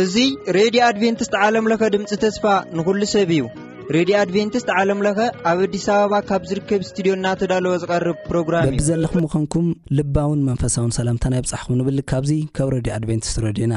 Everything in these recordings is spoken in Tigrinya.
እዙይ ሬድዮ ኣድቨንትስት ዓለምለኸ ድምፂ ተስፋ ንኹሉ ሰብ እዩ ሬድዮ ኣድቨንትስት ዓለምለኸ ኣብ ኣዲስ ኣበባ ካብ ዝርከብ ስትድዮ እናተዳለወ ዝቐርብ ፕሮግራም እዩ ዘለኹም ምዃንኩም ልባውን መንፈሳውን ሰላምታና ይብጻሕኹም ንብል ካብዙ ካብ ረድዮ ኣድቨንትስት ረድዩና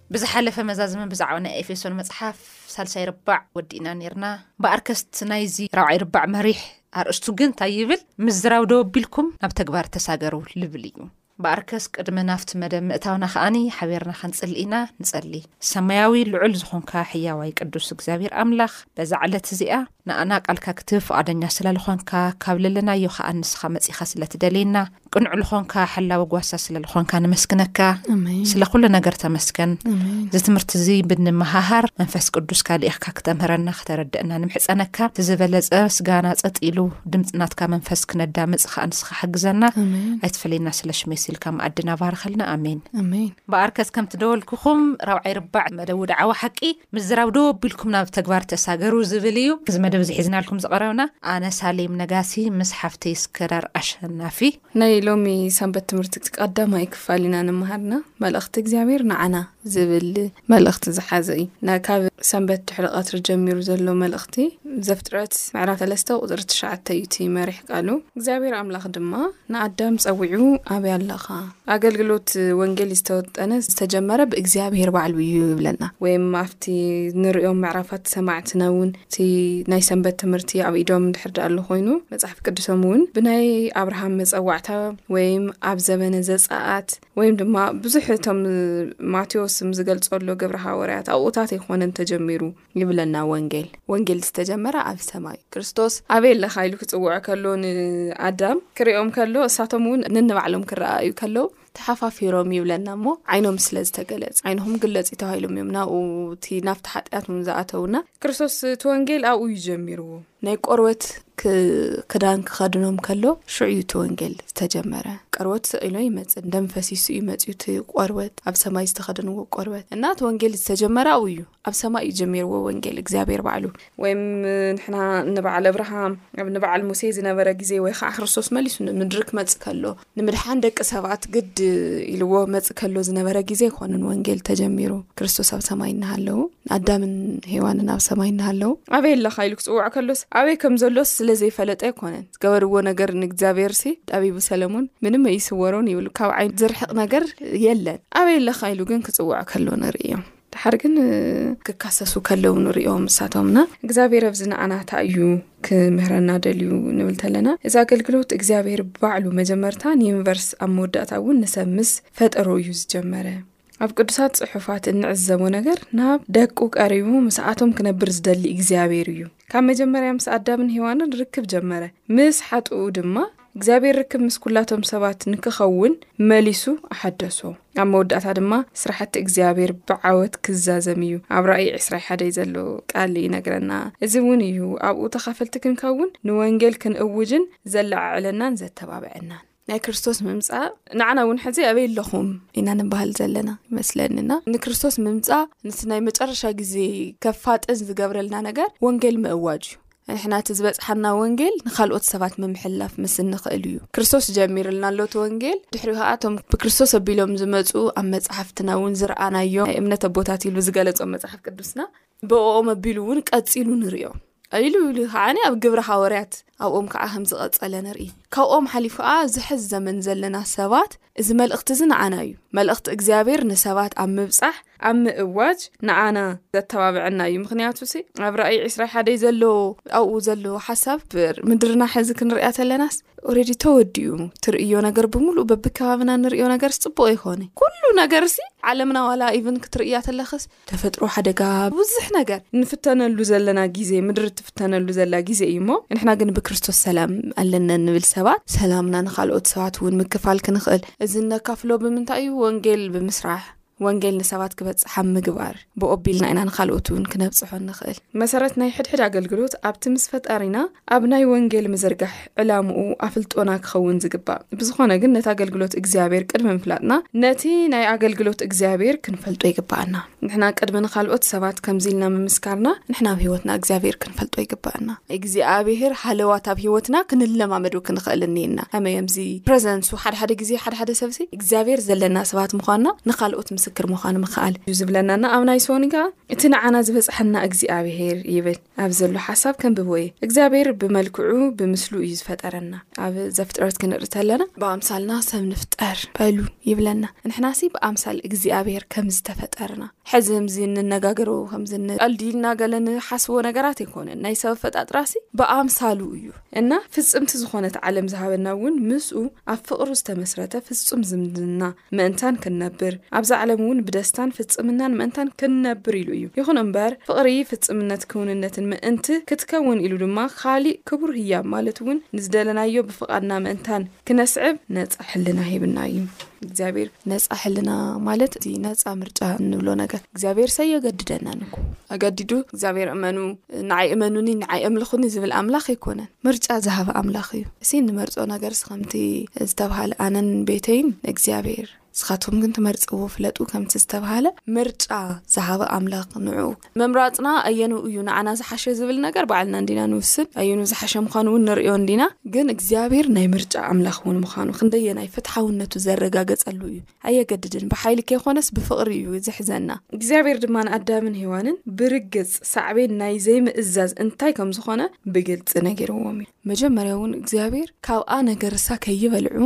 ብዝሓለፈ መዛዝሚ ብዛዕባ ናይ ኤፌሶን መጽሓፍ ሳልሳይ ርባዕ ወዲእና ነርና ብኣርከስት ናይዚ ራብዓይ ርባዕ መሪሕ ኣርእስቱ ግን እንታይ ይብል ምዝራው ዶ ኣቢልኩም ናብ ተግባር ተሳገሩ ልብል እዩ ብኣርከስ ቅድሚ ናፍቲ መደብ ምእታውና ከዓኒ ሓቢርና ከንጽሊ ኢና ንጸሊ ሰማያዊ ልዑል ዝኾንካ ሕያዋይ ቅዱስ እግዚኣብሔር ኣምላኽ በዛ ዕለት እዚኣ ንኣና ቃልካ ክትህብ ፍቓደኛ ስለ ልኾንካ፣ ካብ ለለናዮ ኸኣ ንስኻ መጺኻ ስለ ትደልየና፣ ቅኑዕ ልኾንካ ሓላዊ ጓሳ ስለ ልኾንካ ነመስግነካ። ኣሜን ስለ ኹሉ ነገር ተመስገን። ኣሜን እዚ ትምህርቲ እዚ ብንመሃሃር መንፈስ ቅዱስካ ልኢኽካ ክተምህረና ክተረድእና ንምሕጸነካ። እቲ ዝበለጸ ስጋና ጸጥ ኢሉ ድምጺ ናትካ መንፈስ ክነዳምጽ ኸኣ ንስኻ ሓግዘና። ኣሜን ኣይትፈለየና ስለ ሽመይ ሲልካ መኣድና ባርኸልና። ኣሜን። ኣሜን እምበኣርከስ ከምቲ ደወልኩኹም ራብዓይ ርባዕ መደቡ ደዓዋ ሓቂ ምዝራብ ደው ኣቢልኩም ናብ ተግባር ተሳገሩ ዝብል እዩ። እዚ መደብ እዚ ሒዝናልኩም ዝቐረብና ኣነ ሳሌም ነጋሲ ምስ ሓፍተይ እስከዳር ኣሸናፊ። ናይ ሎሚ ሰንበት ትምህርቲ ቀዳማይ ክፋል ኢና ንመሃር እና መልእኽቲ እግዚኣብሔር ንዓና ዝብል መልእኽቲ ዝሓዘ እዩ እና ካብ ሰንበት ድሕሪ ቀትሪ ጀሚሩ ዘሎ መልእኽቲ ዘፍጥረት ምዕራፍ ሰለስተ ቁፅሪ ትሽዓተ እዩ እቲ መሪሕ ቃሉ እግዚኣብሔር ኣምላኽ ድማ ንኣዳም ፀዊዑ ኣበይ ኣለኻ ኣገልግሎት ወንጌል ዝተወጠነ ዝተጀመረ ብእግዚኣብሄር ባዕሉ እዩ ይብለና ወይም ኣብቲ ንሪኦም ምዕራፋት ሰማዕትና እውን እቲ ናይ ሰንበት ትምህርቲ ኣብ ኢዶም ድሕር ዳኣሉ ኮይኑ መፅሓፍ ቅዱሶም እውን ብናይ ኣብርሃም መፀዋዕታ ወይም ኣብ ዘበነ ዘፃኣት ወይም ድማ ብዙሕ እቶም ማቴዎስ ዝገልፀሎ ግብረ ሃወርያት ኣብኡታት ኣይኮነን ተጀሚሩ ይብለና ወንጌል። ወንጌል ዝተጀመረ ኣብ ሰማይ እዩ። ክርስቶስ ኣበይ ኣለኻ ኢሉ ክጽውዖ ከሎ ንኣዳም ክሪኦም ከሎ እሳቶም እውን ንንባዕሎም ክረኣዩ ከለዉ ተሓፋፊሮም ይብለና እሞ ዓይኖም ስለ ዝተገለጽ ዓይንኹም ግለጽ ዩ ተባሂሎም እዮም ናብኡ እቲ ናብቲ ሓጢኣት ን ዝኣተውና ክርስቶስ እቲ ወንጌል ኣብኡ እዩ ጀሚርዎ ናይ ቆርበት ክዳን ክኸድኖም ከሎ ሽዑ እዩ እቲ ወንጌል ዝተጀመረ ቆርበት ስዒሎ ይመፅእ ደም ፈሲሱ እዩ መፅኡ እቲ ቆርበት ኣብ ሰማይ ዝተኸደንዎ ቆርበት እና እቲ ወንጌል ዝተጀመረ ኣብኡ እዩ ኣብ ሰማይ እዩ ጀሚርዎ ወንጌል እግዚኣብሔር ባዕሉ ወይ ንሕና ንበዓል ኣብርሃም ብ ንበዓል ሙሴ ዝነበረ ግዜ ወይ ከዓ ክርስቶስ መሊሱ ንምድሪ ክመፅ ከሎ ንምድሓን ደቂ ሰባት ግድ ኢልዎ መፅ ከሎ ዝነበረ ግዜ ኣይኮኑን ወንጌል ተጀሚሩ ክርስቶስ ኣብ ሰማይ እናሃለዉ ንኣዳምን ሄዋንን ኣብ ሰማይ እናሃለዉ ኣበይ ኣለካ ኢሉ ክፅዋዕ ከሎስ ኣበይ ከም ዘሎስ ስለ ዘይፈለጠ ኣይኮነን ዝገበርዎ ነገር ንእግዚኣብሔር ሲ ጠቢቡ ሰለሙን ምንም ኣይስወሮን ይብሉ ካብ ዓይን ዝርሕቕ ነገር የለን ኣበይ ኣለካ ኢሉ ግን ክፅዋዕ ከሎ ንርእዮም ደሓር ግን። ክካሰሱ ከለዉ ንርእዮም ንሳቶምና እግዚኣብሔር ኣብዚ ንኣና ታይ እዩ ክምህረና ደልዩ ንብል ተለና እዚ ኣገልግሎት እግዚኣብሔር ባዕሉ መጀመርታ ንዩኒቨርስ ኣብ መወዳእታ እውን ንሰብ ምስ ፈጠሮ እዩ ዝጀመረ ኣብ ቅዱሳት ጽሑፋት እንዕዘቦ ነገር ናብ ደቁ ቀሪቡ ምስኣቶም ክነብር ዝደሊ እግዚኣብሔር እዩ ካብ መጀመርያ ምስ ኣዳምን ሄዋንን ርክብ ጀመረ ምስ ሓጥኡ ድማ እግዚኣብሔር ርክብ ምስ ኩላቶም ሰባት ንክኸውን መሊሱ ኣሓደሶ። ኣብ መወዳእታ ድማ ስራሕቲ እግዚኣብሔር ብዓወት ክዛዘም እዩ ኣብ ራእይ ዕስራይ ሓደይ ዘሎ ቃል ይነግረና። እዚ እውን እዩ ኣብኡ ተኻፈልቲ ክንከውን ንወንጌል ክንእውጅን ዘለዓዕለናን ዘተባብዐናን። ናይ ክርስቶስ ምምጻእ ንዓና እውን ሕዚ ኣበይ ኣለኹም ኢና ንበሃል ዘለና ይመስለኒና ንክርስቶስ ምምጻእ ንቲ ናይ መጨረሻ ግዜ ከፋጥን ዝገብረልና ነገር ወንጌል ምእዋጅ እዩ ንሕና እቲ ዝበጽሓና ወንጌል ንካልኦት ሰባት ምምሕልላፍ ምስ እንኽእል እዩ ክርስቶስ ጀሚርልና ኣሎ እቲ ወንጌል ድሕሪ ከኣቶም ብክርስቶስ ኣቢሎም ዝመፁ ኣብ መፅሓፍትና እውን ዝረኣናዮ ናይ እምነት ኣቦታት ኢሉ ዝገለፆም መፅሓፍ ቅዱስና ብኦም ኣቢሉ እውን ቀፂሉ ንርዮ ኢሉ ኢሉ ከዓ ኣብ ግብሪ ሃወርያት ኣብኦም ከዓ ከም ዝቐፀለ ንርኢ ካብኦም ሓሊፍ ከዓ ዝሕዝ ዘመን ዘለና ሰባት እዚ መልእኽቲ እዚ ንዓና እዩ። መልእኽቲ እግዚኣብሔር ንሰባት ኣብ ምብጻሕ ኣብ ምእዋጅ ንዓና ዘተባብዐና እዩ። ምክንያቱ ሲ ኣብ ራእይ ዕስራይ ሓደይ ዘሎ ኣብኡ ዘሎ ሓሳብ ምድርና ሕዚ ክንሪያ ተለናስ ኦረዲ ተወዲኡ ትርእዮ ነገር ብምሉእ በቢከባብና ንሪዮ ነገርስ ፅቡቅ ይኮነ ኩሉ ነገር ሲ ዓለምና ዋላ ኢቨን ክትርእያ ተለክስ ተፈጥሮ ሓደጋ ብዙሕ ነገር ንፍተነሉ ዘለና ግዜ ምድሪ ትፍተነሉ ዘላ ግዜ እዩ እሞ ንሕና ግን ብክርስቶስ ሰላም ኣለና ንብል ሰባት ሰላምና ንካልኦት ሰባት እውን ምክፋል ክንኽእል እዚ እነካፍሎ ብምንታይ እዩ ወንጌል ብምስራሕ ወንጌል ንሰባት ክበጽሕ ኣብ ምግባር ብኦቢልና ኢና ንካልኦት እውን ክነብጽሖ ንኽእል መሰረት ናይ ሕድሕድ ኣገልግሎት ኣብቲ ምስ ፈጣሪና ኣብ ናይ ወንጌል ምዝርጋሕ ዕላምኡ ኣፍልጦና ክኸውን ዝግባእ ብዝኾነ ግን ነቲ ኣገልግሎት እግዚኣብሔር ቅድሚ ምፍላጥና ነቲ ናይ ኣገልግሎት እግዚኣብሔር ክንፈልጦ ይግባኣና ንሕና ቅድሚ ንካልኦት ሰባት ከምዚ ኢልና ምምስካርና ንሕና ኣብ ሂወትና እግዚኣብሔር ክንፈልጦ ይግባኣና እግዚኣብሔር ሃለዋት ኣብ ሂወትና ክንለማመዱ ክንኽእል እኒና ከመይ ዮምዚ ፕረዘንሱ ሓደሓደ ግዜ ሓደሓደ ሰብሲ እግዚኣብሔር ዘለና ሰባት ምኳንና ንካልኦት ምስክር ምዃኑ ምክኣል እዩ ዝብለናና ኣብ ናይ ሶኒ ከኣ እቲ ንዓና ዝበፅሐና እግዚኣብሔር ይብል ኣብዚ ዘሎ ሓሳብ ከንብቦ እየ እግዚኣብሔር ብመልክዑ ብምስሉ እዩ ዝፈጠረና ኣብ ዘፍጥረት ክንርኢ ተለና ብኣምሳልና ሰብ ንፍጠር በሉ ይብለና ንሕናሲ ብኣምሳል እግዚኣብሔር ከም ዝተፈጠርና ሕዚ ምዚ እንነጋገሮ ከምዚ ንቀልዲ ኢልና ገለ ንሓስቦ ነገራት ኣይኮነን ናይ ሰብ ፈጣጥራሲ ብኣምሳሉ እዩ እና ፍፅምቲ ዝኾነት ዓለም ዝሃበና እውን ምስኡ ኣብ ፍቅሩ ዝተመስረተ ፍፁም ዝምድና ምእንታን ክንነብር፣ ኣብዛ ዓለም እውን ብደስታን ፍጽምናን ምእንታን ክንነብር ኢሉ እዩ። ይኹን እምበር፣ ፍቕሪ፣ ፍጽምነት፣ ክውንነትን ምእንቲ ክትከውን ኢሉ ድማ ኻሊእ ክቡር ህያብ ማለት እውን ንዝደለናዮ ብፍቓድና ምእንታን ክነስዕብ ነጻ ሕልና ሂብና እዩ። እግዚኣብሔር ነጻ ሕልና ማለት እቲ ነጻ ምርጫ እንብሎ ነገር እግዚኣብሔር ሰየገድደናን እኮ ኣገዲዱ እግዚኣብሔር እመኑ፣ ንዓይ እመኑኒ ንዓይ ኣምልኹኒ ዝብል ኣምላኽ ኣይኮነን ምርጫ ዝሃበ ኣምላኽ እዩ እሲ ንመርፆ ነገር ስከምቲ ዝተብሃለ ኣነን ቤተይን እግዚኣብሔር ንስኻትኩም ግን ትመርፅዎ ፍለጡ ከምቲ ዝተብሃለ ምርጫ ዝሃበ ኣምላኽ ንዑ ምምራፅና ኣየኑ እዩ ንዓና ዝሓሸ ዝብል ነገር ባዕልና እንዲና ንውስን ኣየኑ ዝሓሸ ምዃኑ እውን ንሪዮ እንዲና ግን እግዚኣብሔር ናይ ምርጫ ኣምላኽ እውን ምዃኑ ክንደየናይ ፍትሓውነቱ ዘረጋገፀሉ እዩ ኣየገድድን ብሓይሊ ከይኮነስ ብፍቕሪ እዩ ዝሕዘና። እግዚኣብሔር ድማ ንኣዳምን ሄዋንን ብርግጽ ሳዕቤን ናይ ዘይምእዛዝ እንታይ ከም ዝኾነ ብግልጺ ነጊርዎም እዩ። መጀመርያ እውን እግዚኣብሔር ካብኣ ነገርሳ ከይበልዑ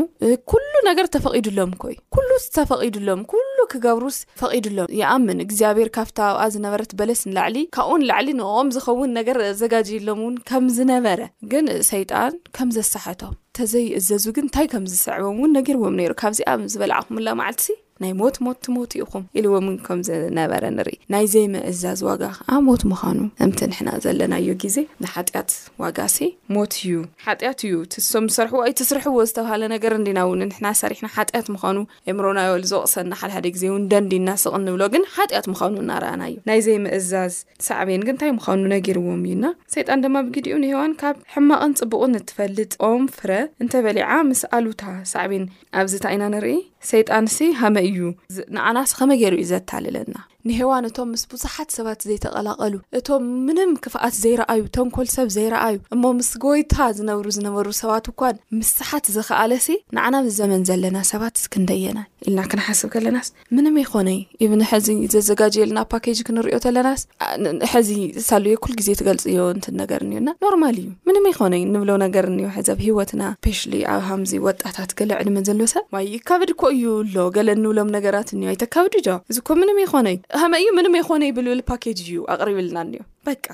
ኩሉ ነገር ተፈቒዱሎም እኮ እዩ። ኩሉስ ተፈቒዱሎም ኩሉ ክገብሩስ ፈቒዱሎም ይኣምን እግዚኣብሔር ካብታ ኣብኣ ዝነበረት በለስ ንላዕሊ ካብኡ ንላዕሊ ንኦም ዝኸውን ነገር ኣዘጋጅዩሎም እውን ከም ዝነበረ ግን ሰይጣን ከም ዘሳሐቶም ተዘይእዘዙ ግን እንታይ ከም ዝስዕቦም እውን ነጊርዎም ነይሩ። ካብዚኣ ዝበላዕኩምላ መዓልቲሲ ናይ ሞት ሞት ትሞቱ ኢኹም ኢልዎም ከም ዝነበረ ንርኢ። ናይ ዘይምእዛዝ ዋጋ ከኣ ሞት ምዃኑ እምቲ ንሕና ዘለናዮ ግዜ ንሓጢኣት ዋጋሲ ሞት እዩ። ሓጢኣት እዩ እቲ እሶም ዝሰርሕዎ ኣይትስርሕዎ ዝተብሃለ ነገር እንዲና እውን ንሕና ሰሪሕና ሓጢኣት ምዃኑ ኤምሮና ዮል ዝወቕሰና ሓድሓደ ግዜ እውን ደንዲና ስቕ እንብሎ ግን ሓጢኣት ምዃኑ እናረኣና እዩ ናይ ዘይምእዛዝ ሳዕቤን ግን እንታይ ምዃኑ ነጊርዎም እዩና ሰይጣን ድማ ብግዲኡ ንሄዋን ካብ ሕማቕን ጽቡቕን እትፈልጥ ኦም ፍረ እንተበሊዓ ምስ ኣሉታ ሳዕቤን ኣብዚ እንታይ ኢና ንርኢ ሰይጣንሲ ሃመ እዩ ንኣናስ ከመ ገይሩ እዩ ዘታልለና ንሄዋን እቶም ምስ ብዙሓት ሰባት ዘይተቐላቐሉ፣ እቶም ምንም ክፍኣት ዘይረኣዩ፣ ተንኮል ሰብ ዘይረኣዩ፣ እሞ ምስ ጎይታ ዝነብሩ ዝነበሩ ሰባት እኳን ምስሓት ዝኸኣለሲ ንዓና ኣብዚ ዘመን ዘለና ሰባትስ ክንደየናን ኢልና ክንሓስብ ከለናስ ምንም ይኾነይ ኢብን ሕዚ ዘዘጋጀየልና ፓኬጅ ክንሪኦ ተለናስ ሕዚ ሳሉየ ኩል ግዜ ትገልጽዮ እንትን ነገር እኒኦና ኖርማል እዩ ምንም ይኮነይ ንብሎ ነገር እኒዮ ሕዚ ኣብ ሂወትና ፔሽሊ ኣብ ሃምዚ ወጣታት ገለ ዕድመ ዘሎ ሰብ ማይ ይካብድ እኮ እዩ እሎ ገለ እንብሎም ነገራት እኒዮ ኣይተካብዱ ዶ እዚ እኮ ምንም ይኮነይ ሃመ እዩ ምንም ይኮነይ ብልብል ፓኬጅ እዩ ኣቕሪብልና እኒዮ በቃ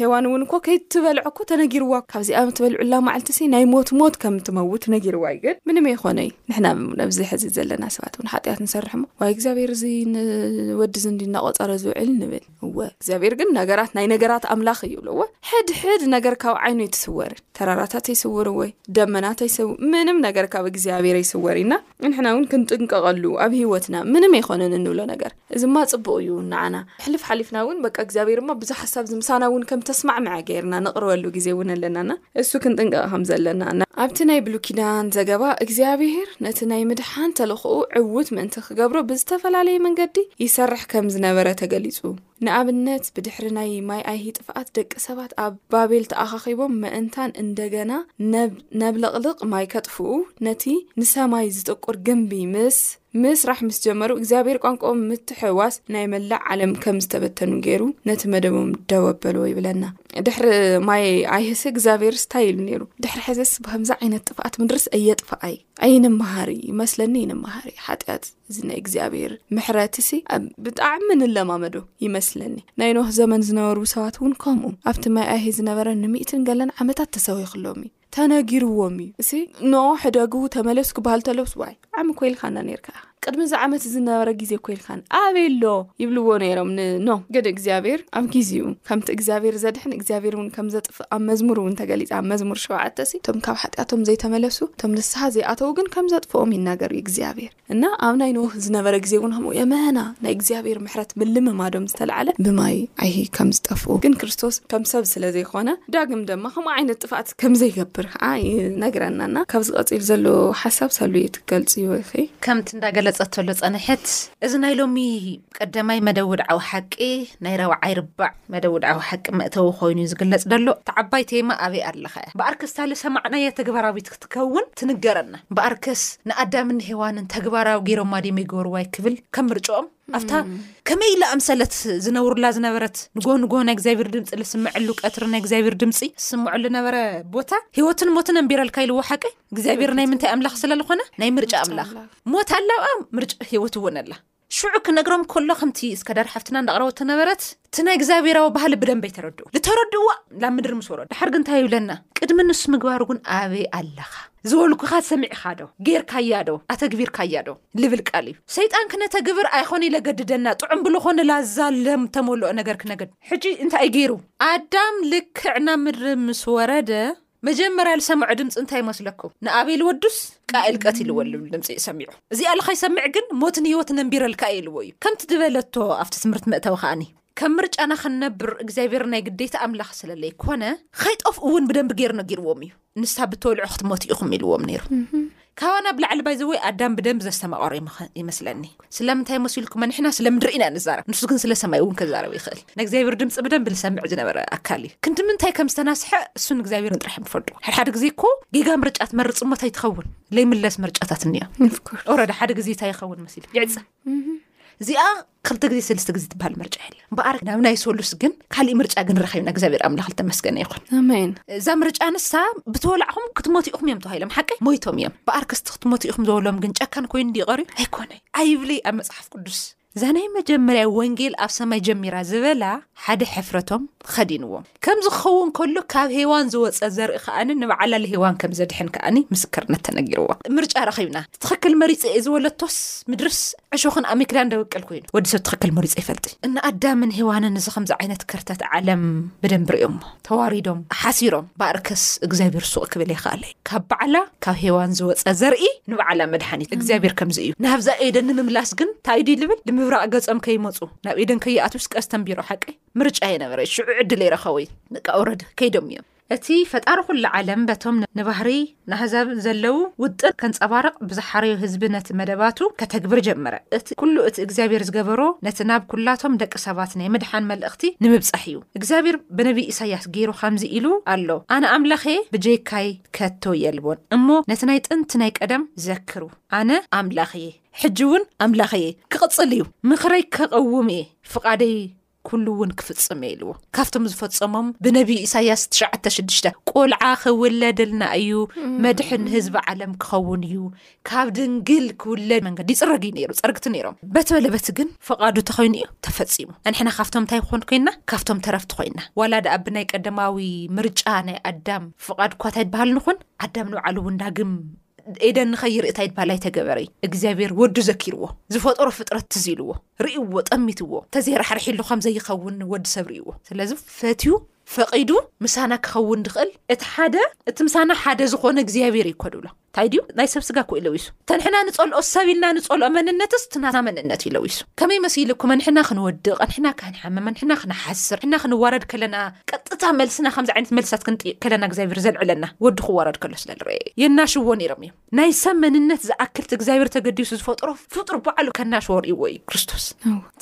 ሄዋን እውን እኮ ከይትበልዖ እኮ ተነጊርዋ ካብዚኣ ትበልዑላ መዓልቲ ሲ ናይ ሞት ሞት ከም ትመውት ነጊርዋ እዩ ግን ምንም ይኮነይ ንሕና ኣብዚ ሕዚ ዘለና ሰባት እውን ሓጢኣት ንሰርሕ ሞ ዋይ እግዚኣብሔር እዚ ንወዲ ዝንዲ እናቆፀረ ዝውዕል ንብል እወ እግዚኣብሔር ግን ነገራት ናይ ነገራት ኣምላኽ እዩ ብለዎ ሕድሕድ ነገር ካብ ዓይኑ ኣይትስወርን ተራራታት ኣይስውር ወይ ደመናት ኣይሰው ምንም ነገር ካብ እግዚኣብሔር ኣይስወር ኢና ንሕና እውን ክንጥንቀቐሉ ኣብ ሂወትና ምንም ኣይኮነን እንብሎ ነገር እዚ ማ ፅቡቅ እዩ ንዓና ሕልፍ ሓሊፍና እውን በ እግዚኣብሔር ማ ብዙ ሓሳብ ዝምሳና እውን ከም ተስማዕምዐ ገይርና ንቕርበሉ ግዜ እውን ኣለናና እሱ ክንጥንቀቕ ከም ዘለና ን ኣብቲ ናይ ብሉ ኪዳን ዘገባ እግዚኣብሄር ነቲ ናይ ምድሓን ተልኽኡ ዕውት ምእንቲ ክገብሮ ብዝተፈላለየ መንገዲ ይሰርሕ ከም ዝነበረ ተገሊጹ ንኣብነት ብድሕሪ ናይ ማይ ኣይሂ ጥፍኣት ደቂ ሰባት ኣብ ባቤል ተኣኻኺቦም መእንታን እንደገና ነብለቕልቕ ማይ ከጥፍኡ ነቲ ንሰማይ ዝጥቁር ግንቢ ምስ ምስራሕ ምስ ጀመሩ እግዚኣብሔር ቋንቋኦም ምትሕዋስ ናይ መላእ ዓለም ከም ዝተበተኑ ገይሩ ነቲ መደቦም ደው ኣበልዎ ይብለና ድሕሪ ማይ ኣይህሰ እግዚኣብሔር ስታይ ኢሉ ነይሩ ድሕሪ ሕዘስ ብከምዚ ዓይነት ጥፍኣት ምድርስ እየጥፍኣይ ኣይንመሃር ይመስለኒ ይንመሃር ሓጢኣት እዚ ናይ እግዚኣብሔር ምሕረት ሲ ብጣዕሚ ንለማመዶ ይመስለኒ ናይ ኖህ ዘመን ዝነበሩ ሰባት እውን ከምኡ ኣብቲ ማይ ኣይሂ ዝነበረ ንምእትን ገለን ዓመታት ተሰዊክሎም እዩ ተነጊርዎም እዩ እሲ ን ሕደጉ ተመለሱ ክበሃል ተሎስ ዋይ ዓሚ ኮ ኢልካና ነርካ ቅድሚ እዚ ዓመት እዚ ዝነበረ ግዜ ኮ ኢልካ ኣበይ ኣሎ ይብልዎ ነይሮም ን ኖ ግን እግዚኣብሔር ኣብ ግዜኡ ከምቲ እግዚኣብሔር ዘድሕን እግዚኣብሔር እውን ከም ዘጥፍእ ኣብ መዝሙር እውን ተገሊጸ ኣብ መዝሙር ሸውዓተ ሲ እቶም ካብ ሓጢኣቶም ዘይተመለሱ እቶም ንስሓ ዘይኣተዉ ግን ከም ዘጥፍኦም ይናገር እዩ እግዚኣብሔር እና ኣብ ናይ ኖህ ዝነበረ ግዜ እውን ከምኡ የመና ናይ እግዚኣብሔር ምሕረት ምልምማዶም ዝተላዕለ ብማይ ኣይሂ ከም ዝጠፍኡ ግን ክርስቶስ ከም ሰብ ስለ ዘይኮነ ዳግም ደማ ከምኡ ዓይነት ጥፍኣት ከም ዘይገብር ከዓ ይነግረና እና ካብዚ ቀፂሉ ዘሎ ሓሳብ ሰሉ ትገልፅ ይወ ይኸ ከምቲ እንዳገለጸቶሎ ጸንሐት እዚ ናይ ሎሚ ቀደማይ መደብ ውድዓዊ ሓቂ ናይ ራብዓይ ርባዕ መደብ ውድዓዊ ሓቂ መእተዊ ኮይኑ እዩ ዝግለጽ ደሎ እታ ዓባይ ቴማ ኣበይ ኣለኻ እያ ብኣርከስታ ልሰማዕናያ ተግባራዊት ክትከውን ትንገረና እምበኣርከስ ንኣዳምን ንሄዋንን ተግባራዊ ገይሮማ ድዮም ይገበርዋይ ክብል ከም ምርጭኦም ኣብታ ከመይ ኢላ ኣምሰለት ዝነብሩላ ዝነበረት ንጎ ንጎ ናይ እግዚኣብሔር ድምፂ ዝስምዐሉ ቀትሪ ናይ እግዚኣብሔር ድምፂ ዝስምዐሉ ዝነበረ ቦታ ሂወትን ሞትን ኣንቢረልካ ኢልዎ ሓቀይ እግዚኣብሔር ናይ ምንታይ ኣምላኽ ስለዝኾነ ናይ ምርጫ ኣምላኽ ሞት ኣላብኣ ምርጫ ሂወት እውን ኣላ ሽዑ ክነግሮም ከሎ ከምቲ እስከዳር ሓፍትና እንዳቅረበቶ ነበረት እቲ ናይ እግዚኣብሔራዊ ባህሊ ብደንብ ኣይተረድኡ ልተረድእዋ ላብ ምድሪ ምስ ወረዱ ድሓር ግን እንታይ ይብለና ቅድሚ ንሱ ምግባሩ ግን ኣበይ ኣለኻ ዝበልኩኻ ሰሚዕኻ ዶ ጌርካያ ዶ ኣተግቢርካያ ዶ ልብል ቃል እዩ ሰይጣን ክነተግብር ኣይኮነ ኢለገድደና ጥዑም ብልኾነ ላዛ ለምተመልኦ ነገር ክነገድ ሕጂ እንታይ ገይሩ ኣዳም ልክዕ ናብ ምድሪ ምስ ወረደ መጀመርያ ዝሰምዖ ድምፂ እንታይ ይመስለኩም ንኣቤል ወዱስ ቃኤል ቀትልዎ ልብል ድምፂ እዩ ሰሚዑ እዚኣ ልኸይሰምዕ ግን ሞት ንህይወት ነንቢረልካ እየ ኢልዎ እዩ ከምቲ ዝበለቶ ኣብቲ ትምህርቲ መእተዊ ከዓኒ ከም ምርጫና ክንነብር እግዚኣብሔር ናይ ግዴታ ኣምላኽ ስለለይኮነ ኸይጠፍኡ እውን ብደንቢ ገይሩ ነጊርዎም እዩ ንሳ ብተወልዑ ክትሞት ኢኹም ኢልዎም ነይሩ ካባና ኣብ ላዕሊ ባይ ዘወይ ኣዳም ብደንብ ዘስተማቐሮ ይመስለኒ ስለምንታይ መሲልኩም ኣንሕና ስለ ምድሪ ኢና ንዛረብ ንሱ ግን ስለ ሰማይ እውን ክዛረብ ይኽእል ናይ እግዚኣብሔር ድምፂ ብደንብ ዝሰምዕ ዝነበረ ኣካል እዩ ክንዲ ምንታይ ከም ዝተናስሐ እሱን እግዚኣብሔርን ጥራሕ ንፈልጡ ሓድሓደ ግዜ እኮ ጌጋ ምርጫ ትመርፅ እሞ እንታይ ትኸውን ዘይምለስ ምርጫታት እኒኦ ኦረዳ ሓደ ግዜ እንታይ ይኸውን መሲል ይዕፀ እዚኣ ክልተ ግዜ ሰለስተ ግዜ ትበሃል ምርጫ የለ በኣር ናብ ናይ ሰሉስ ግን ካሊእ ምርጫ ግን ረኪብና እግዚኣብሔር ኣምላኽ ዝተመስገነ ይኹን ኣሜን እዛ ምርጫ ንሳ ብተወላዕኹም ክትሞት ኢኹም እዮም ተባሂሎም ሓቂ ሞይቶም እዮም በኣር ክስቲ ክትሞት ኢኹም ዝበሎም ግን ጨካን ኮይኑ እንዲቀርዩ ኣይኮነ ኣይብለይ ኣብ መፅሓፍ ቅዱስ እዛ ናይ መጀመርያ ወንጌል ኣብ ሰማይ ጀሚራ ዝበላ ሓደ ሕፍረቶም ኸዲንዎም ከምዚ ክኸውን ከሎ ካብ ሄዋን ዝወጸ ዘርኢ ከኣኒ ንበዓላ ልሄዋን ከም ዘድሕን ከኣኒ ምስክርነት ተነጊርዋ። ምርጫ ረኺብና። ትኽክል መሪጸ እየ ዝበለቶስ ምድርስ ዕሾኽን ኣሚክላን ደበቅል ኮይኑ። ወዲ ሰብ ትኽክል መሪጸ ይፈልጢ። እነ ኣዳምን ሄዋንን እዚ ከምዚ ዓይነት ከርተት ዓለም ብደንቢ ርእዮሞ። ተዋሪዶም፣ ሓሲሮም። ባእርከስ እግዚኣብሔር ሱቕ ክብል ኣይኸኣለ እዩ። ካብ በዓላ ካብ ሄዋን ዝወጸ ዘርኢ ንበዓላ መድሓኒት እግዚኣብሔር ከምዚ እዩ። ናብዛ ኤደን ንምምላስ ግን ታይ ድዩ ልብል ልምብራቕ ገጸም ከይመጹ ናብ ኤደን ከይኣትውስ ቀስተም ቢሮ ሓቂ ምርጫ የነበረ ሽዑ ዕድለይ ረኸወይ ንቃ ወረድ ከይዶም እዮም እቲ ፈጣሪ ኩሉ ዓለም በቶም ንባህሪ ናህዛብ ዘለው ውጥን ከንፀባርቕ ብዝሓረዮ ህዝቢ ነቲ መደባቱ ከተግብር ጀመረ እቲ ኩሉ እቲ እግዚኣብሔር ዝገበሮ ነቲ ናብ ኩላቶም ደቂ ሰባት ናይ ምድሓን መልእኽቲ ንምብፃሕ እዩ እግዚኣብሔር ብነቢ ኢሳያስ ገይሩ ከምዚ ኢሉ ኣሎ ኣነ ኣምላኸ ብጀይካይ ከቶ የልቦን እሞ ነቲ ናይ ጥንቲ ናይ ቀደም ዘክሩ ኣነ ኣምላኽ እየ ሕጂ እውን ኣምላኽ እየ ክቕጽል እዩ ምኽረይ ከቐውም እየ ፍቓደይ ኩሉ እውን ክፍጽም እየ ኢልዎ ካብቶም ዝፈጸሞም ብነቢዪ ኢሳያስ ትሸዓተ ሽዱሽተ ቆልዓ ክውለድልና እዩ መድሕን ህዝቢ ዓለም ክኸውን እዩ ካብ ድንግል ክውለድ መንገዲ ይፅረግ እዩ ነይሩ ፀርግቲ ነይሮም በቲ በለበቲ ግን ፍቓዱ ተኮይኑ እዩ ተፈፂሙ ኣንሕና ካብቶም እንታይ ክኾኑ ኮይና ካብቶም ተረፍቲ ኮይና ዋላ ድኣ ብናይ ቀደማዊ ምርጫ ናይ ኣዳም ፍቓድ እኳ እንታይ ይበሃል ንኹን ኣዳም ንባዕሉ እውን ዳግም ኤደን ንኸይርኢ እንታይ ባል ኣይተገበረይ እግዚኣብሔር ወዱ ዘኪርዎ ዝፈጠሮ ፍጥረት ትዝ ኢልዎ ርእይዎ ጠሚትዎ ተዘይራሕርሒሉ ከም ዘይኸውን ወዲ ሰብ ርእይዎ ስለዚ ፈትዩ ፈቒዱ ምሳና ክኸውን ድኽእል እቲ ሓደ እቲ ምሳና ሓደ ዝኾነ እግዚኣብሔር እዩ ኮድብሎ እንታይ ድዩ ናይ ሰብ ስጋ ኮይ ለዊሱ ተንሕና ንፀልኦ ሰብ ኢልና ንፀልኦ መንነትስ ትናና መንነት እዩ ለዊሱ ከመይ መሲልኩ መንሕና ክንወድቕ ኣንሕና ክንሓመ መንሕና ክንሓስር ሕና ክንዋረድ ከለና ቀጥታ መልስና ከምዚ ዓይነት መልስታት ክንጥይቅ ከለና እግዚኣብሔር ዘልዕለና ወዲ ክዋረድ ከሎ ስለልረኤ የናሽዎ ነይሮም እዮም ናይ ሰብ መንነት ዝኣክልቲ እግዚኣብሔር ተገዲሱ ዝፈጥሮ ፍጡር በዕሉ ከናሽዎ ርእዎ እዩ ክርስቶስ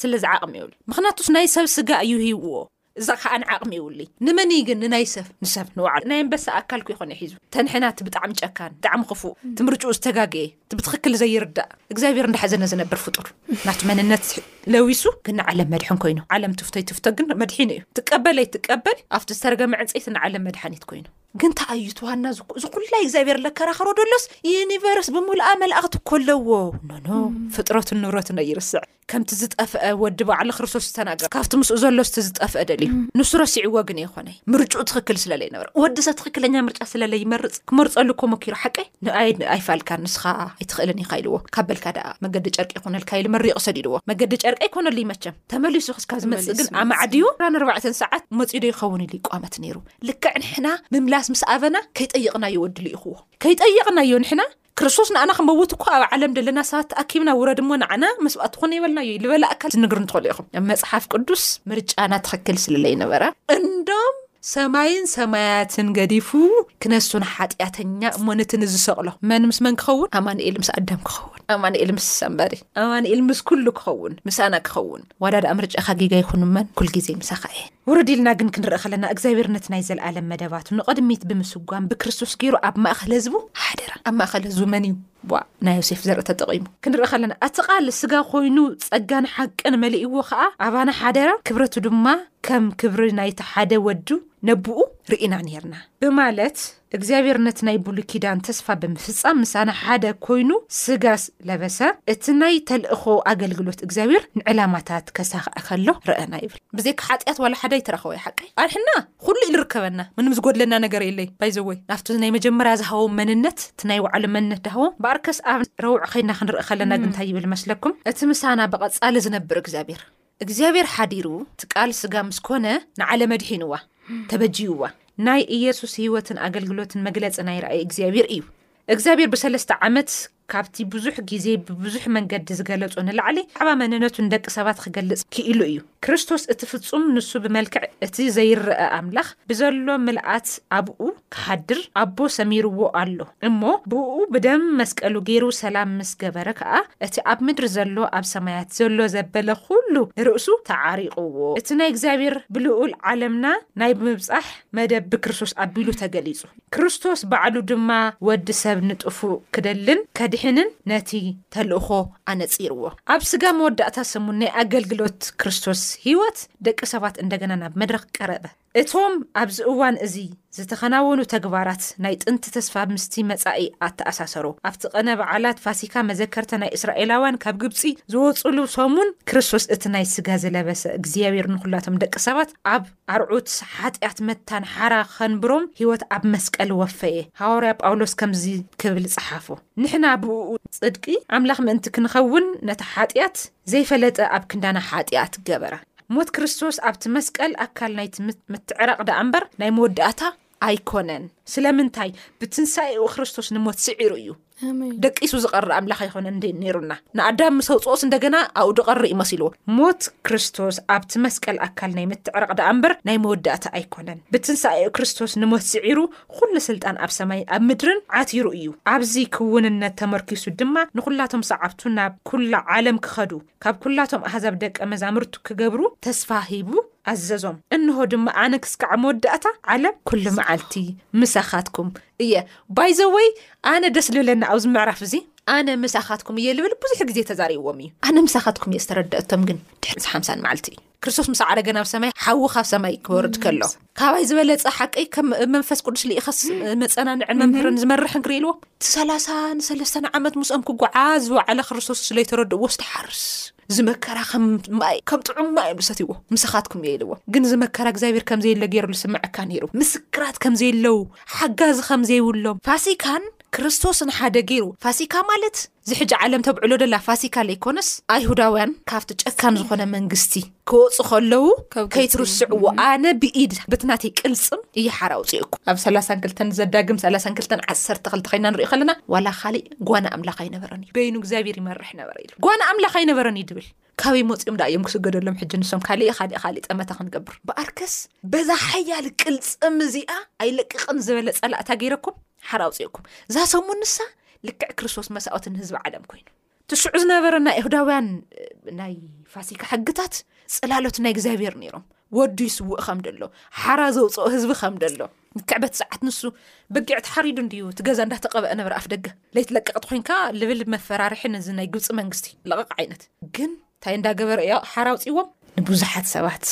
ስለዚ ዓቕሚ የብሉ ምክንያቱስ ናይ ሰብ ስጋ እዩ ህይዎ እዛ ከዓ ንዓቕሚ የብሉ ንመን እዩ ግን ንናይ ሰብ ንሰብ ንባዕሉ ናይ ኣንበሳ ኣካል ኩ ይኮነ ሒዙ ተንሕና እቲ ብጣዕሚ ጨካን ብጣዕሚ ክፉእ ትምርጭኡ ዝተጋገየ እቲ ብትኽክል ዘይርዳእ እግዚኣብሔር እንዳሓዘነ ዝነብር ፍጡር ናቱ መንነት ለዊሱ ግን ንዓለም መድሐን ኮይኑ ዓለም ትፍቶይ ትፍቶ ግን መድሒኑ እዩ ትቀበለይ ትቀበል ኣብቲ ዝተርገመ ዕንፀይቲ ንዓለም መድሓኒት ኮይኑ ግን ታይ እዩ እቲ ዋና ዝኩ- እዚ ኩላ እግዚኣብሔር ለከራኸሮ ደሎስ ዩኒቨርስ ብምሉኣ መላእኽቲ እኮ ኣለዎ ኖኖ ፍጥረቱን ንብረቱን ኣይርስዕ ከምቲ ዝጠፍአ ወዲ ባዕሊ ክርስቶስ ዝተናገረ ካብቲ ምስኡ ዘሎስ እቲ ዝጠፍአ ደልዩ ንሱ ረሲዕዎ ግን የኮነይ ምርጭኡ ትኽክል ስለለይነበረ ወዲ ሰብ ትኽክለኛ ምርጫ ስለለይመርፅ ክመርፀሉ እኮ መኪሩ ሓቀይ ንኣይ ኣይፋልካን ንስኻ ኣይትኽእልን ኢኻ ኢልዎ ካብ በልካ ደኣ መገዲ ጨርቂ ይኾነልካ ኢሉ መሪቑ ሰዲድዎ መገዲ ጨርቂ ኣይኮነሉይ መቸም ተመሊሱ ክስካብ ዝመፅእ ግን ተመሊሱ ኣማዕድዩ ዕስራን ኣርባዕተን ሰዓት መፂኡ ዶ ይኸውን ኢሉ ይቋመት ነይሩ ልክዕ ንሕና ምምላስ ምስ ኣበና ከይጠይቕናዮ ወድሉ ይኹዎ ከይጠይቕናዮ ንሕና ክርስቶስ ንኣና ክመውት እኳ ኣብ ዓለም ደለና ሰባት ተኣኪብና ውረድ እሞ ንዓና መስዋእቲ ኮነ ይበልናዮ ዝበለ ኣካል ዝንግር እንትኸሉ ኢኹም ኣብ መፅሓፍ ቅዱስ ምርጫና ትኽክል ስለለይ ነበረ እንዶም ሰማይን ሰማያትን ገዲፉ ክነሱን ሓጢኣተኛ እሞ ነቲ ንዝሰቕሎ መን ምስ መን ክኸውን ኣማንኤል ምስ ኣዳም ክኸውን ኣማንኤል ምስ ሳምባሪ ኣማንኤል ምስ ኩሉ ክኸውን ምሳና ክኸውን ዋላ ድኣ ምርጫኻ ጌጋ ይኹን እመን ኩል ግዜ ምሳኻ እየ። ውርድ ኢልና ግን ክንርኢ ከለና እግዚኣብሔር ነቲ ናይ ዘልኣለም መደባቱ ንቕድሚት ብምስጓም ብክርስቶስ ጌሩ ኣብ ማእኸል ህዝቡ ሓደረ። ኣብ ማእኸል ህዝቡ መን እዩ ብ ናይ ዮሴፍ ዘርኢ ተጠቒሙ ክንርኢ ከለና እቲ ቃል ስጋ ኮይኑ ጸጋን ሓቅን መሊእዎ ከኣ ኣባና ሓደረ ክብረቱ ድማ ከም ክብሪ ናይቲ ሓደ ወዱ ነቡኡ ርኢና ኔርና ብማለት እግዚኣብሔር ነቲ ናይ ብሉይ ኪዳን ተስፋ ብምፍጻም ምሳና ሓደ ኮይኑ ስጋ ለበሰ፣ እቲ ናይ ተልእኾ ኣገልግሎት እግዚኣብሔር ንዕላማታት ከሳኽዐ ከሎ ረኣና ይብል። ብዘይካ ሓጢኣት ዋላ ሓደ ኣይተረኸወ እዩ ሓቀይ ቃል ሕና ኹሉ እዩ ልርከበና ምንም ዝጎድለና ነገር የለይ ባይዘወይ ናፍቲ ናይ መጀመርያ ዝሃቦም መንነት እቲ ናይ ባዕሉ መንነት ዳሃቦም በኣርከስ ኣብ ረውዕ ከይና ክንርኢ ከለና ግንታይ ይብል መስለኩም እቲ ምሳና ብቐጻሊ ዝነብር እግዚኣብሔር እግዚኣብሔር ሓዲሩ ትቃል ስጋ ምስ ኮነ ንዓለም ኣድሒንዋ ተበጂይዋ ናይ እየሱስ ህይወትን ኣገልግሎትን መግለጺ ናይ ራእይ እግዚኣብሔር እዩ እግዚኣብሔር ብሰለስተ ዓመት ካብቲ ብዙሕ ግዜ ብብዙሕ መንገዲ ዝገለጾ ንላዕሊ ዓባ መንነቱ ንደቂ ሰባት ክገልጽ ክኢሉ እዩ ክርስቶስ እቲ ፍጹም ንሱ ብመልክዕ እቲ ዘይረኣ ኣምላኽ ብዘሎ ምልኣት ኣብኡ ክሓድር ኣቦ ሰሚርዎ ኣሎ እሞ ብእኡ ብደም መስቀሉ ገይሩ ሰላም ምስ ገበረ ከኣ እቲ ኣብ ምድሪ ዘሎ ኣብ ሰማያት ዘሎ ዘበለ ኩሉ ንርእሱ ተዓሪቕዎ እቲ ናይ እግዚኣብሔር ብልኡል ዓለምና ናይ ብምብጻሕ መደብ ብክርስቶስ ኣቢሉ ተገሊጹ። ክርስቶስ ባዕሉ ድማ ወዲ ሰብ ንጥፉእ ክደልን ከድሕንን ነቲ ተልእኾ ኣነጺርዎ። ኣብ ስጋ መወዳእታ ሰሙን ናይ ኣገልግሎት ክርስቶስ ህይወት ደቂ ሰባት እንደገና ናብ መድረኽ ቀረበ። እቶም ኣብዚ እዋን እዚ ዝተኸናወኑ ተግባራት ናይ ጥንቲ ተስፋ ምስቲ መጻኢ ኣተኣሳሰሩ። ኣብቲ ቐነ በዓላት ፋሲካ መዘከርታ ናይ እስራኤላውያን ካብ ግብጺ ዝወጹሉ ሰሙን ክርስቶስ እቲ ናይ ስጋ ዝለበሰ እግዚኣብሔር ንኹላቶም ደቂ ሰባት ኣብ ኣርዑት ሓጢኣት መታን ሓራ ኸንብሮም ህይወት ኣብ መስቀል ወፈየ። ሃዋርያ ጳውሎስ ከምዚ ክብል ጸሓፎ ንሕና ብእኡ ጽድቂ ኣምላኽ ምእንቲ ክንኸውን ነቲ ሓጢኣት ዘይፈለጠ ኣብ ክንዳና ሓጢኣት ገበረ። ሞት ክርስቶስ ኣብቲ መስቀል ኣካል ናይቲ ምትዕራቕ ደኣ እምበር ናይ መወዳእታ ኣይኮነን ስለምንታይ ብትንሳኤኡ ክርስቶስ ንሞት ስዒሩ እዩ ደቂሱ ዝቐሪ ኣምላኽ ኣይኮነ ን ነይሩና ንኣዳም ምስ ኣውፅኦስ እንደገና ኣብኡ ድቐሪ እዩ መሲልዎ ሞት ክርስቶስ ኣብቲ መስቀል ኣካል ናይ ምትዕረቕ ድኣ እምበር ናይ መወዳእታ ኣይኮነን ብትንሳኤኡ ክርስቶስ ንሞት ስዒሩ ኩሉ ስልጣን ኣብ ሰማይን ኣብ ምድርን ዓቲሩ እዩ ኣብዚ ክውንነት ተመርኪሱ ድማ ንኩላቶም ሰዓብቱ ናብ ኩላ ዓለም ክኸዱ ካብ ኩላቶም ኣህዛብ ደቀ መዛምርቱ ክገብሩ ተስፋ ሂቡ ኣዘዞም። እንሆ ድማ ኣነ ክስካዕ መወዳእታ ዓለም ኩሉ መዓልቲ ምሳኻትኩም እየ። ባይ ዘ ወይ ኣነ ደስ ልብለኒ ኣብዚ ምዕራፍ እዚ ኣነ ምሳኻትኩም እየ ልብል ብዙሕ ግዜ ተዛሪብዎም እዩ። ኣነ ምሳኻትኩም እየ ዝተረደኣቶም ግን ድሕሪ ሓምሳን መዓልቲ እዩ። ክርስቶስ ምስ ዓረገ ናብ ሰማይ ሓዊ ካብ ሰማይ ክወርድ ከሎ ካባይ ዝበለጸ ሓቂ ከም መንፈስ ቅዱስ ልኢኸስ መጸናንዕን መምህርን ዝመርሕን ክርእልዎ እቲ ሰላሳን ሰለስተን ዓመት ምስኦም ክጓዓዝ ዝወዓለ ክርስቶስ ስለይተረድእዎ ዝተሓርስ እዚ መከራ ከም ማይ ከም ጥዑም ማይ እዮም ዝሰትይዎ ምሳኻትኩም እየ ኢልዎ ግን እዚ መከራ እግዚኣብሔር ከም ዘየለ ገይሩ ዝስምዐካ ነይሩ ምስክራት ከም ዘየለው ሓጋዚ ከም ዘይብሎም ፋሲካን ክርስቶስን ሓደ ገይሩ ፋሲካ ማለት እዚ ሕጂ ዓለም ተብዕሎ ደላ ፋሲካ ዘይኮነስ ኣይሁዳውያን ካብቲ ጨካን ዝኾነ መንግስቲ ክወፁ ከለው ካብ ግብፂ። ከይትርስዕዎ ኣነ ብኢድ ብትናተይ ቅልፅም እየ ሓራ ውፅእኩ ኣብ 32 ዘዳግም 32 12 ኮይና ንሪኦ ከለና ዋላ ካሊእ ጓና ኣምላኽ ኣይነበረን እዩ በይኑ እግዚኣብሔር ይመርሕ ነበረ ኢሉ ጓና ኣምላኽ ኣይነበረን እዩ ድብል ካበይ መፅኦም ዳኣ እዮም ክስገደሎም ሕጂ ንሶም ካሊእ ካሊእ ካሊእ ጠመተ ክንገብር ብኣርከስ በዛ ሓያል ቅልፅም እዚኣ ኣይለቅቕን ዝበለ ፀላእታ ገይረኩም ሓራ ኣውፅእኩም እዛ ሰሙን ንሳ ልክዕ ክርስቶስ መሳወት ንህዝቢ ዓለም ኮይኑ ትሽዑ ዝነበረ ናይ እሁዳውያን ናይ ፋሲካ ሕግታት ፅላሎት ናይ እግዚኣብሄር ነይሮም ወዱ ይስውእ ከም ደሎ ሓራ ዘውፅኦ ህዝቢ ከም ደሎ ንክዕበት ሰዓት ንሱ በጊዕ ተሓሪዱ እንድዩ እቲ ገዛ እንዳተቐበአ ነበር ኣፍ ደገ ለይት ለቀቕቲ ኮንካ ልብል መፈራርሒ ነዚ ናይ ግብፂ መንግስቲ ለቐቕ ዓይነት ግን እንታይ እንዳገበረ እዮ ሓራ ውፅዎም ንብዙሓት ሰባት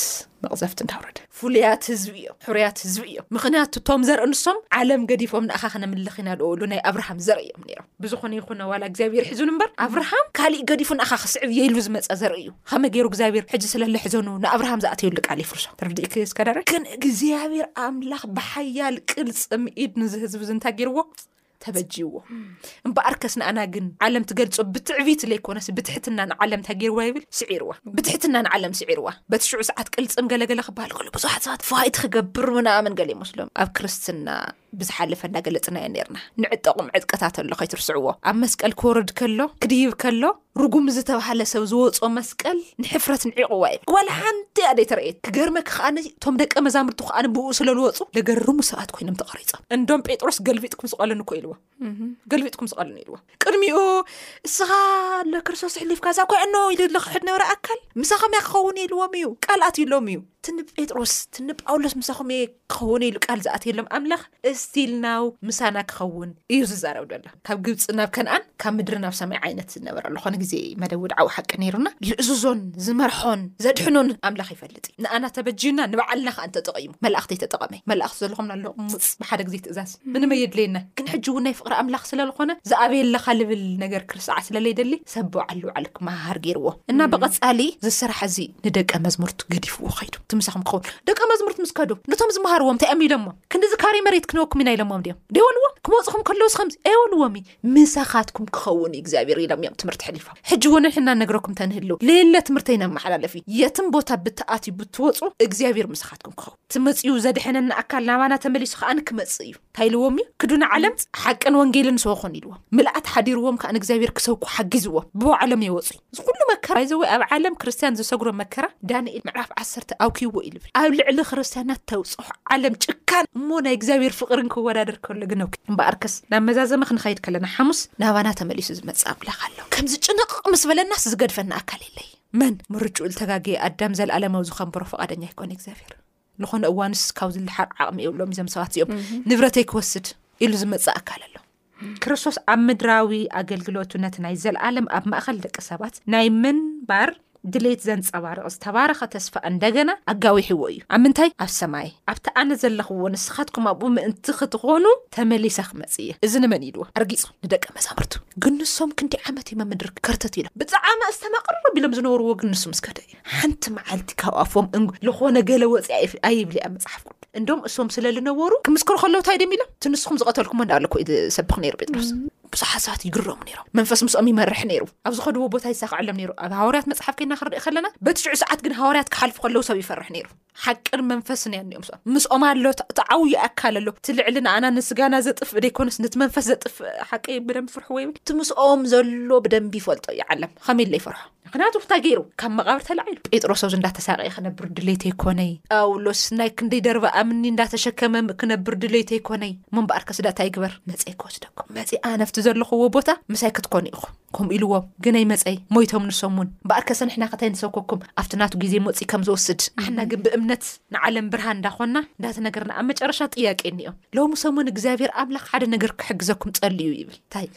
መቕዘፍቲ እንዳውረደ ፍሉያት ህዝቢ እዮም ሕሩያት ህዝቢ እዮም ምክንያቱ እቶም ዘርኢ ንሶም ዓለም ገዲፎም ንኣኻ ክነምልኽ ኢና ደወሉ ናይ ኣብርሃም ዘርኢ እዮም ነይሮም ብዝኾነ ይኹነ ዋላ እግዚኣብሔር ሒዙን እምበር ኣብርሃም ካሊእ ገዲፉ ንኣኻ ክስዕብ እየ ኢሉ ዝመፀ ዘርኢ እዩ ኸመይ ገይሩ እግዚኣብሔር ሕጂ ስለ ለሕዘኑ ንኣብርሃም ዝኣተዩሉ ቃል የፍርሶ ተረዲእኪ እስከዳረ ግን እግዚኣብሔር ኣምላኽ ብሓያል ቅል ጽምኢድ ንዚ ህዝቢ እዚ እንታይ ገይርዎ ተበጅዎ እምበኣር ከስ ንኣና ግን ዓለም ትገልጾ ብትዕቢት ዘይኮነስ ብትሕትና ንዓለም እንታይ ገይርዋ ይብል ስዒርዋ ብትሕትና ንዓለም ስዒርዋ በቲ ሽዑ ሰዓት ቅልፅም ገለገለ ክበሃል ከሎ ብዙሓት ሰባት ፋይቲ ክገብር ምናምን ገለ ይመስሎም ኣብ ክርስትና ብዝሓለፈ እንዳገለጽናዮ ኔርና ንዕጠቑም ዕጥቀታት ኣሎ ከይትርስዕዎ ኣብ መስቀል ክወርድ ከሎ ክድይብ ከሎ ርጉም ዝተባህለ ሰብ ዝወጾ መስቀል ንሕፍረት ንዒቕዋ እዩ ዋላ ሓንቲ እያ ዘይተረእየት ክገርመኪ ከኣ እቶም ደቀ መዛምርቱ ከኣ ብኡ ስለ ዝወጹ ለገርሙ ሰባት ኮይኖም ተቐሪጾም እንዶም ጴጥሮስ ገልቢጥኩም ስቐሉኒ እኮ ኢልዎ ገልቢጥኩም ስቐሉኒ ኢልዎ ቅድሚኡ እስኻ ለክርስቶስ ሕሊፍካ እዛ ኮዕኖ ኢሉ ልክሕድ ነበረ ኣካል ምሳኸም እያ ክኸውን ኢልዎም እዩ ቃል ኣትዩሎም እዩ ትንጴጥሮስ ትንጳውሎስ ምሳኹም እየ ክኸውን ኢሉ ቃል ዝኣትየሎም ኣምላኽ እስቲልናው ምሳና ክኸውን እዩ ዝዛረብ ደሎ ካብ ግብፂ ናብ ከነኣን ካብ ምድሪ ናብ ሰማይ ዓይነት ዝነበረ ኣሎኾነ ግዜ መደብ ውድዓዊ ሓቂ ነይሩና ዝዕዝዞን ዝመርሖን ዘድሕኖን ኣምላኽ ይፈል ንፍለጥ ንኣና ተበጅዩና ንባዓልና ከ እንተ ጠቂሙ መላእክተይ ተጠቐመይ መላእክቲ ዘለኹምና ኣሎ ሙፅ ብሓደ ግዜ ትእዛዝ ምንመይ የድልየና ግን ሕጂ እውን ናይ ፍቅሪ ኣምላኽ ስለዝኾነ ዝኣበየለካ ልብል ነገር ክርስዓ ስለለይደሊ ሰብ ብባዓል ልውዓል ክመሃሃር ገይርዎ እና ብቐፃሊ ዝስራሕ እዚ ንደቀ መዝሙርት ገዲፍዎ ከይዱ ትምሳኹም ክኸውን ደቀ መዝሙርት ምስ ከዱ ነቶም ዝመሃርዎም እንታይ ኣም ኢሎሞ ክንዲ ዝካረይ መሬት ክንበኩም ኢና ኢሎሞም ድዮም ደይበልዎም ክመፁኹም ከለውስ ከምዚ ኣይበልዎም እዩ ምሳኻትኩም ክኸውን እዩ እግዚኣብሔር ኢሎም እዮም ትምህርቲ ሕሊፎም ሕጂ እውን ንሕና ነግረኩም ተንህልው ሌለ ትምህርተይ ነመሓላለፍ እዩ የትም ቦታ ብትኣትዩ ብትወፁ እግዚኣብሔር ምሳኻትኩም ክኸውን ትመፅኡ ዘድሐነና ኣካል ናባና ተመሊሱ ከዓ ክመፅእ እዩ እንታይ ኢልዎም እዩ ክዱና ዓለም ሓቅን ወንጌልን ሰወኾን ኢልዎም ምልኣት ሓዲርዎም ከዓ እግዚኣብሔር ክሰብኩ ሓጊዝዎም ብባዕሎም የወፁ እዚ ኩሉ መከራ ባይዘወ ኣብ ዓለም ክርስትያን ዝሰግሮ መከራ ዳንኤል ምዕራፍ ዓሰርተ ኣውኪዎ እዩ ልብል ኣብ ልዕሊ ክርስትያናት ተብፅሖ ዓለም ጭካን እሞ ናይ እግዚኣብሔር ፍቕርን ክወዳደር ከሎ ግን ኣውኪ እምበኣርከስ ናብ መዛዘመ ክንኸይድ ከለና ሓሙስ ናባና ተመሊሱ ዝመፅእ ኣምላኽ ኣሎ ከምዚ ጭንቕቕ ምስ በለናስ ዝገድፈና ኣካል የለይ መን ምርጭኡ ዝተጋገየ ኣዳም ዘለኣለማዊ ዝኸንብሮ ፈቓደኛ ኣይኮነ እግዚኣብሔር ዝኾነ እዋንስ ካብ ዝልሓቕ ዓቕሚ የብሎም እዞም ሰባት እዚኦም ንብረተይ ክወስድ ኢሉ ዝመፅእ ኣካል ኣሎ ክርስቶስ ኣብ ምድራዊ ኣገልግሎቱ ነቲ ናይ ዘለኣለም ኣብ ማእኸል ደቂ ሰባት ናይ ምንባር ድሌት ዘንፀባርቕ ዝተባረኸ ተስፋ እንደገና ኣጋዊሕዎ እዩ ኣብ ምንታይ ኣብ ሰማይ ኣብቲ ኣነ ዘለኽዎ ንስኻትኩም ኣብኡ ምእንቲ ክትኾኑ ተመሊሰ ክመፅ እየ እዚ ንመን ኢልዎ ኣርጊፁ ንደቂ መዛምርቱ ግን ንሶም ክንዲ ዓመት እዮም ኣብ ምድሪ ከርተት ኢሎም ብፃዕማ ዝተማቕርሩ ቢሎም ዝነበርዎ ግን ንሱ ምስ ከደ እዩ ሓንቲ መዓልቲ ካብ ኣፎም እንግ ዝኾነ ገለ ወፂ ኣይብል እያ መፅሓፍ ቅዱስ እንዶም እሶም ስለ ዝነበሩ ክምስክሩ ከለዉ እንታይ ደም ኢሎም እቲ ንስኹም ዝቐተልኩሞ እንዳ ኣለኩ እዩ ዝሰብኽ ነይሩ ጴጥሮስ ብዙሓት ሰባት ይግረሙ ነይሮም መንፈስ ምስኦም ይመርሕ ነይሩ ኣብ ዝኸድዎ ቦታ ይሳክዐሎም ነይሩ ኣብ ሃዋርያት መፅሓፍ ከይና ክንርኢ ከለና በቲ ሽዑ ሰዓት ግን ሃዋርያት ክሓልፉ ከለዉ ሰብ ይፈርሕ ነይሩ ሓቅን መንፈስን እያ እኒኦም ሰ ምስኦም ኣሎ እቲ ዓብዩ ኣካል ኣሎ እቲ ልዕሊ ንኣና ንስጋና ዘጥፍእ ዘይኮነስ ነቲ መንፈስ ዘጥፍእ ሓቂ ብደንብ ፍርሑ ወይ እቲ ምስኦም ዘሎ ብደንብ ይፈልጦ እዩ ዓለም ከመይ ኢለ ይፈርሖ ምክንያቱ እንታይ ገይሩ ካብ መቓብር ተላዒሉ ጴጥሮስ ኣብዚ እንዳተሳቀየ ክነብር ድሌት ኣይኮነይ ጳውሎስ ናይ ክንደይ ደርባ ኣምኒ እንዳተሸከመ ክነብር ድሌት ኣይኮነይ እሞ እምበኣር ከስዳታ ይግበር መፀ ክወስደኩም መፂኣ ነፍቲ ዘለኹዎ ቦታ ምሳይ ክትኮኑ ኢኹም ከምኡ ኢልዎም ግነይ መጸይ ሞይቶም ንሶምውን በኣር ከሰ ንሕና ከታይ ንሰብከኩም ኣብቲ ናቱ ግዜ ሞጺ ከም ዝወስድ ኣሕና ግን ብእምነት ንዓለም ብርሃን እንዳኾንና እንዳተነገርና ኣብ መጨረሻ ጥያቄ እኒኦ ሎሚ ሰሙን እግዚኣብሔር ኣምላኽ ሓደ ነገር ክሕግዘኩም ጸልዩ ይብል እንታይ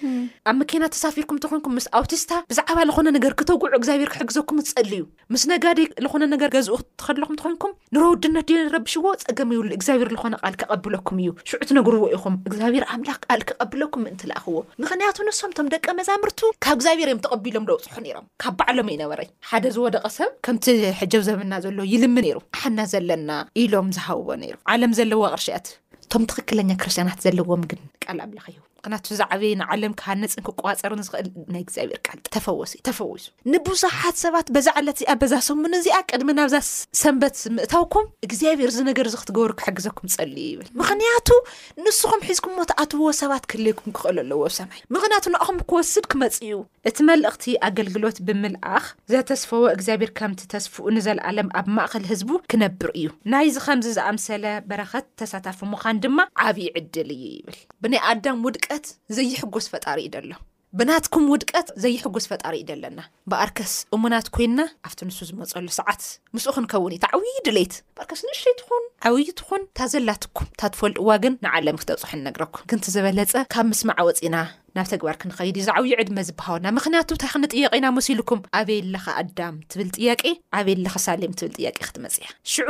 ኣብ መኪና ተሳፊርኩም ተኾንኩም ምስ ኣውቲስታ ብዛዕባ ዝኾነ ነገር ክተጉዑ እግዚኣብሔር ክሕግዘኩም ጸልዩ ምስ ነጋዲ ልኾነ ነገር ገዝኡ ክትኸለኹም ትኾንኩም ንሮ ውድነት ድ ረብሽዎ ፀገም ይብሉ እግዚኣብሔር ልኾነ ቃል ከቐብለኩም እዩ ሽዑ ትነግርዎ ኢኹም እግዚኣብሔር ኣምላኽ ቃል ክቐብለኩም ምእንቲ ላኣኽዎ ምኽንያቱ ንሶም ቶም ደቀ መዛምርቱ ካብ እግዚኣብሔር እዮም ተቐቢሎም ደውፅሑ ነይሮም ካብ ባዕሎም ይነበረይ ሓደ ዝወደቐ ሰብ ከምቲ ሕጀብ ዘበና ዘሎ ይልም ነይሩ ሓና ዘለና ኢሎም ዝሃውዎ ነይሩ ዓለም ዘለዎ ቅርሽያት ቶም ትኽክለኛ ክርስትያናት ዘለዎም ግን ቃል ኣምላኽ እዩ ምክንያቱ ዝዓበየ ንዓለም ክሃነፅን ክቋፀርን ዝኽእል ናይ እግዚኣብሔር ቃል ተፈወሲ ተፈዊሱ ንብዙሓት ሰባት በዛ ዕለት እዚኣ በዛ ሰሙን እዚኣ ቅድሚ ናብዛ ሰንበት ምእታውኩም እግዚኣብሔር እዚ ነገር እዚ ክትገብሩ ክሕግዘኩም ፀልዩ ይብል ምክንያቱ ንስኹም ሒዝኩምዎ ተኣትውዎ ሰባት ክህልየኩም ክኽእሉ ኣለዎ ሰማይ ምክንያቱ ንኣኹም ክወስድ ክመፅ እዩ እቲ መልእኽቲ ኣገልግሎት ብምልኣኽ ዘተስፈወ እግዚኣብሔር ከምቲ ተስፍኡ ንዘልኣለም ኣብ ማእኸል ህዝቡ ክነብር እዩ። ናይዚ ከምዚ ዝኣምሰለ በረኸት ተሳታፊ ምዃን ድማ ዓብይ ዕድል እዩ ይብል። ብናይ ኣዳም ውድቀት ዘይሕጎስ ፈጣሪ እዩ ደሎ። ብናትኩም ውድቀት ዘይሕጎስ ፈጣሪ እዩ ደለና። በኣርከስ እሙናት ኮይንና ኣብቲ ንሱ ዝመፀሉ ሰዓት ምስኡ ክንከውን እዩ እቲ ዓብይ ድሌት። በኣርከስ ንእሽተይ ትኹን ዓብይ ትኹን እታ ዘላትኩም እታ ትፈልጥዋ ግን ንዓለም ክተብፅሑ ንነግረኩም። ግን እቲ ዝበለፀ ካብ ምስማዕ ወፂእና ናብ ተግባር ክንኸይድ እዩ ዝዓብዩ ዕድመ ዝበሃወና ምኽንያቱ ታይ ክንጥየቅ ኢና መሲልኩም ኣበይ ኣለኻ ኣዳም ትብል ጥያቄ ኣበይ ኣለኻ ሳሌም ትብል ጥያቄ ክትመፅ እያ ሽዑ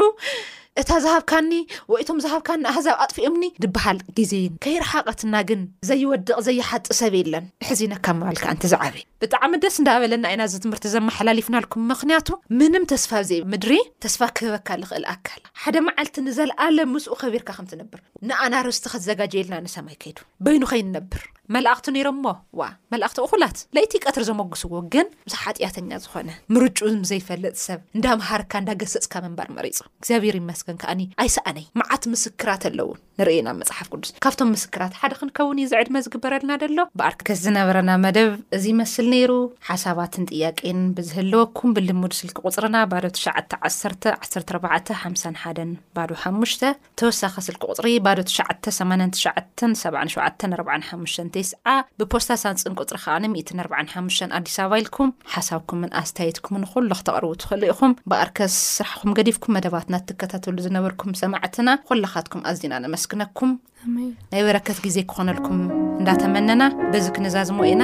እታ ዝሃብካኒ ወይቶም ዝሃብካኒ ኣህዛብ ኣጥፍኦምኒ ድበሃል ግዜ ከይረሓቐትና ግን ዘይወድቕ ዘይሓጥ ሰብ የለን ሕዚነካ ምባልካ ኣንቲ ዝዓበ ብጣዕሚ ደስ እንዳበለና ኢና እዚ ትምህርቲ ዘመሓላሊፍናልኩም ምክንያቱ ምንም ተስፋ ዘይ ምድሪ ተስፋ ክህበካ ዝኽእል ኣካል ሓደ መዓልቲ ንዘለኣለ ምስኡ ከቢርካ ከምትነብር ንኣና ርስቲ ከዘጋጀየልና ንሰማይ ከይዱ በይኑ ከይነብር መላእክቱ ነይሮሞ ዋእ መላእክቲ እኹላት ለይቲ ቀትሪ ዘመጉስዎ ግን ምስ ሓጢኣተኛ ዝኾነ ምርጭኡ ምስ ዘይፈልጥ ሰብ እንዳምሃርካ እንዳገሰጽካ ምንባር መሪጹ እግዚኣብሔር ይመስገን ከኣኒ ኣይሰኣነይ መዓት ምስክራት ኣለዉ ንርእየና ኣብ መጽሓፍ ቅዱስ ካብቶም ምስክራት ሓደ ክንከውን እዩ ዝዕድመ ዝግበረልና ደሎ በኣር ከዝነበረና መደብ እዚ ይመስል ነይሩ ሓሳባትን ጥያቄን ብዝህለወኩም ብልሙድ ስልኪ ቁጽርና ባዶ 9 10 14 51 ባዶ 5 ተወሳኺ ስልኪ ቁጽሪ ባዶ ትሽዓተ ሰማንያን ትሽዓተን ሰብዓን ሸውዓተን ኣርብዓን ሓሙሽተን ቴስዓ ብፖስታ ሳንጽን ቁጽሪ ከኣ ሚእትን ኣርብዓን ሓሙሽተን ኣዲስ ኣበባ ኢልኩም ሓሳብኩምን ኣስተያየትኩምን ንኹሉ ክተቕርቡ ትኽእሉ ኢኹም ብኣርከስ ስራሕኹም ገዲፍኩም መደባትና እትከታተሉ ዝነበርኩም ሰማዕትና ኹላኻትኩም ኣዚና ነመስግነኩም ናይ በረከት ግዜ ክኾነልኩም እንዳተመነና በዚ ክንዛዝሞ ኢና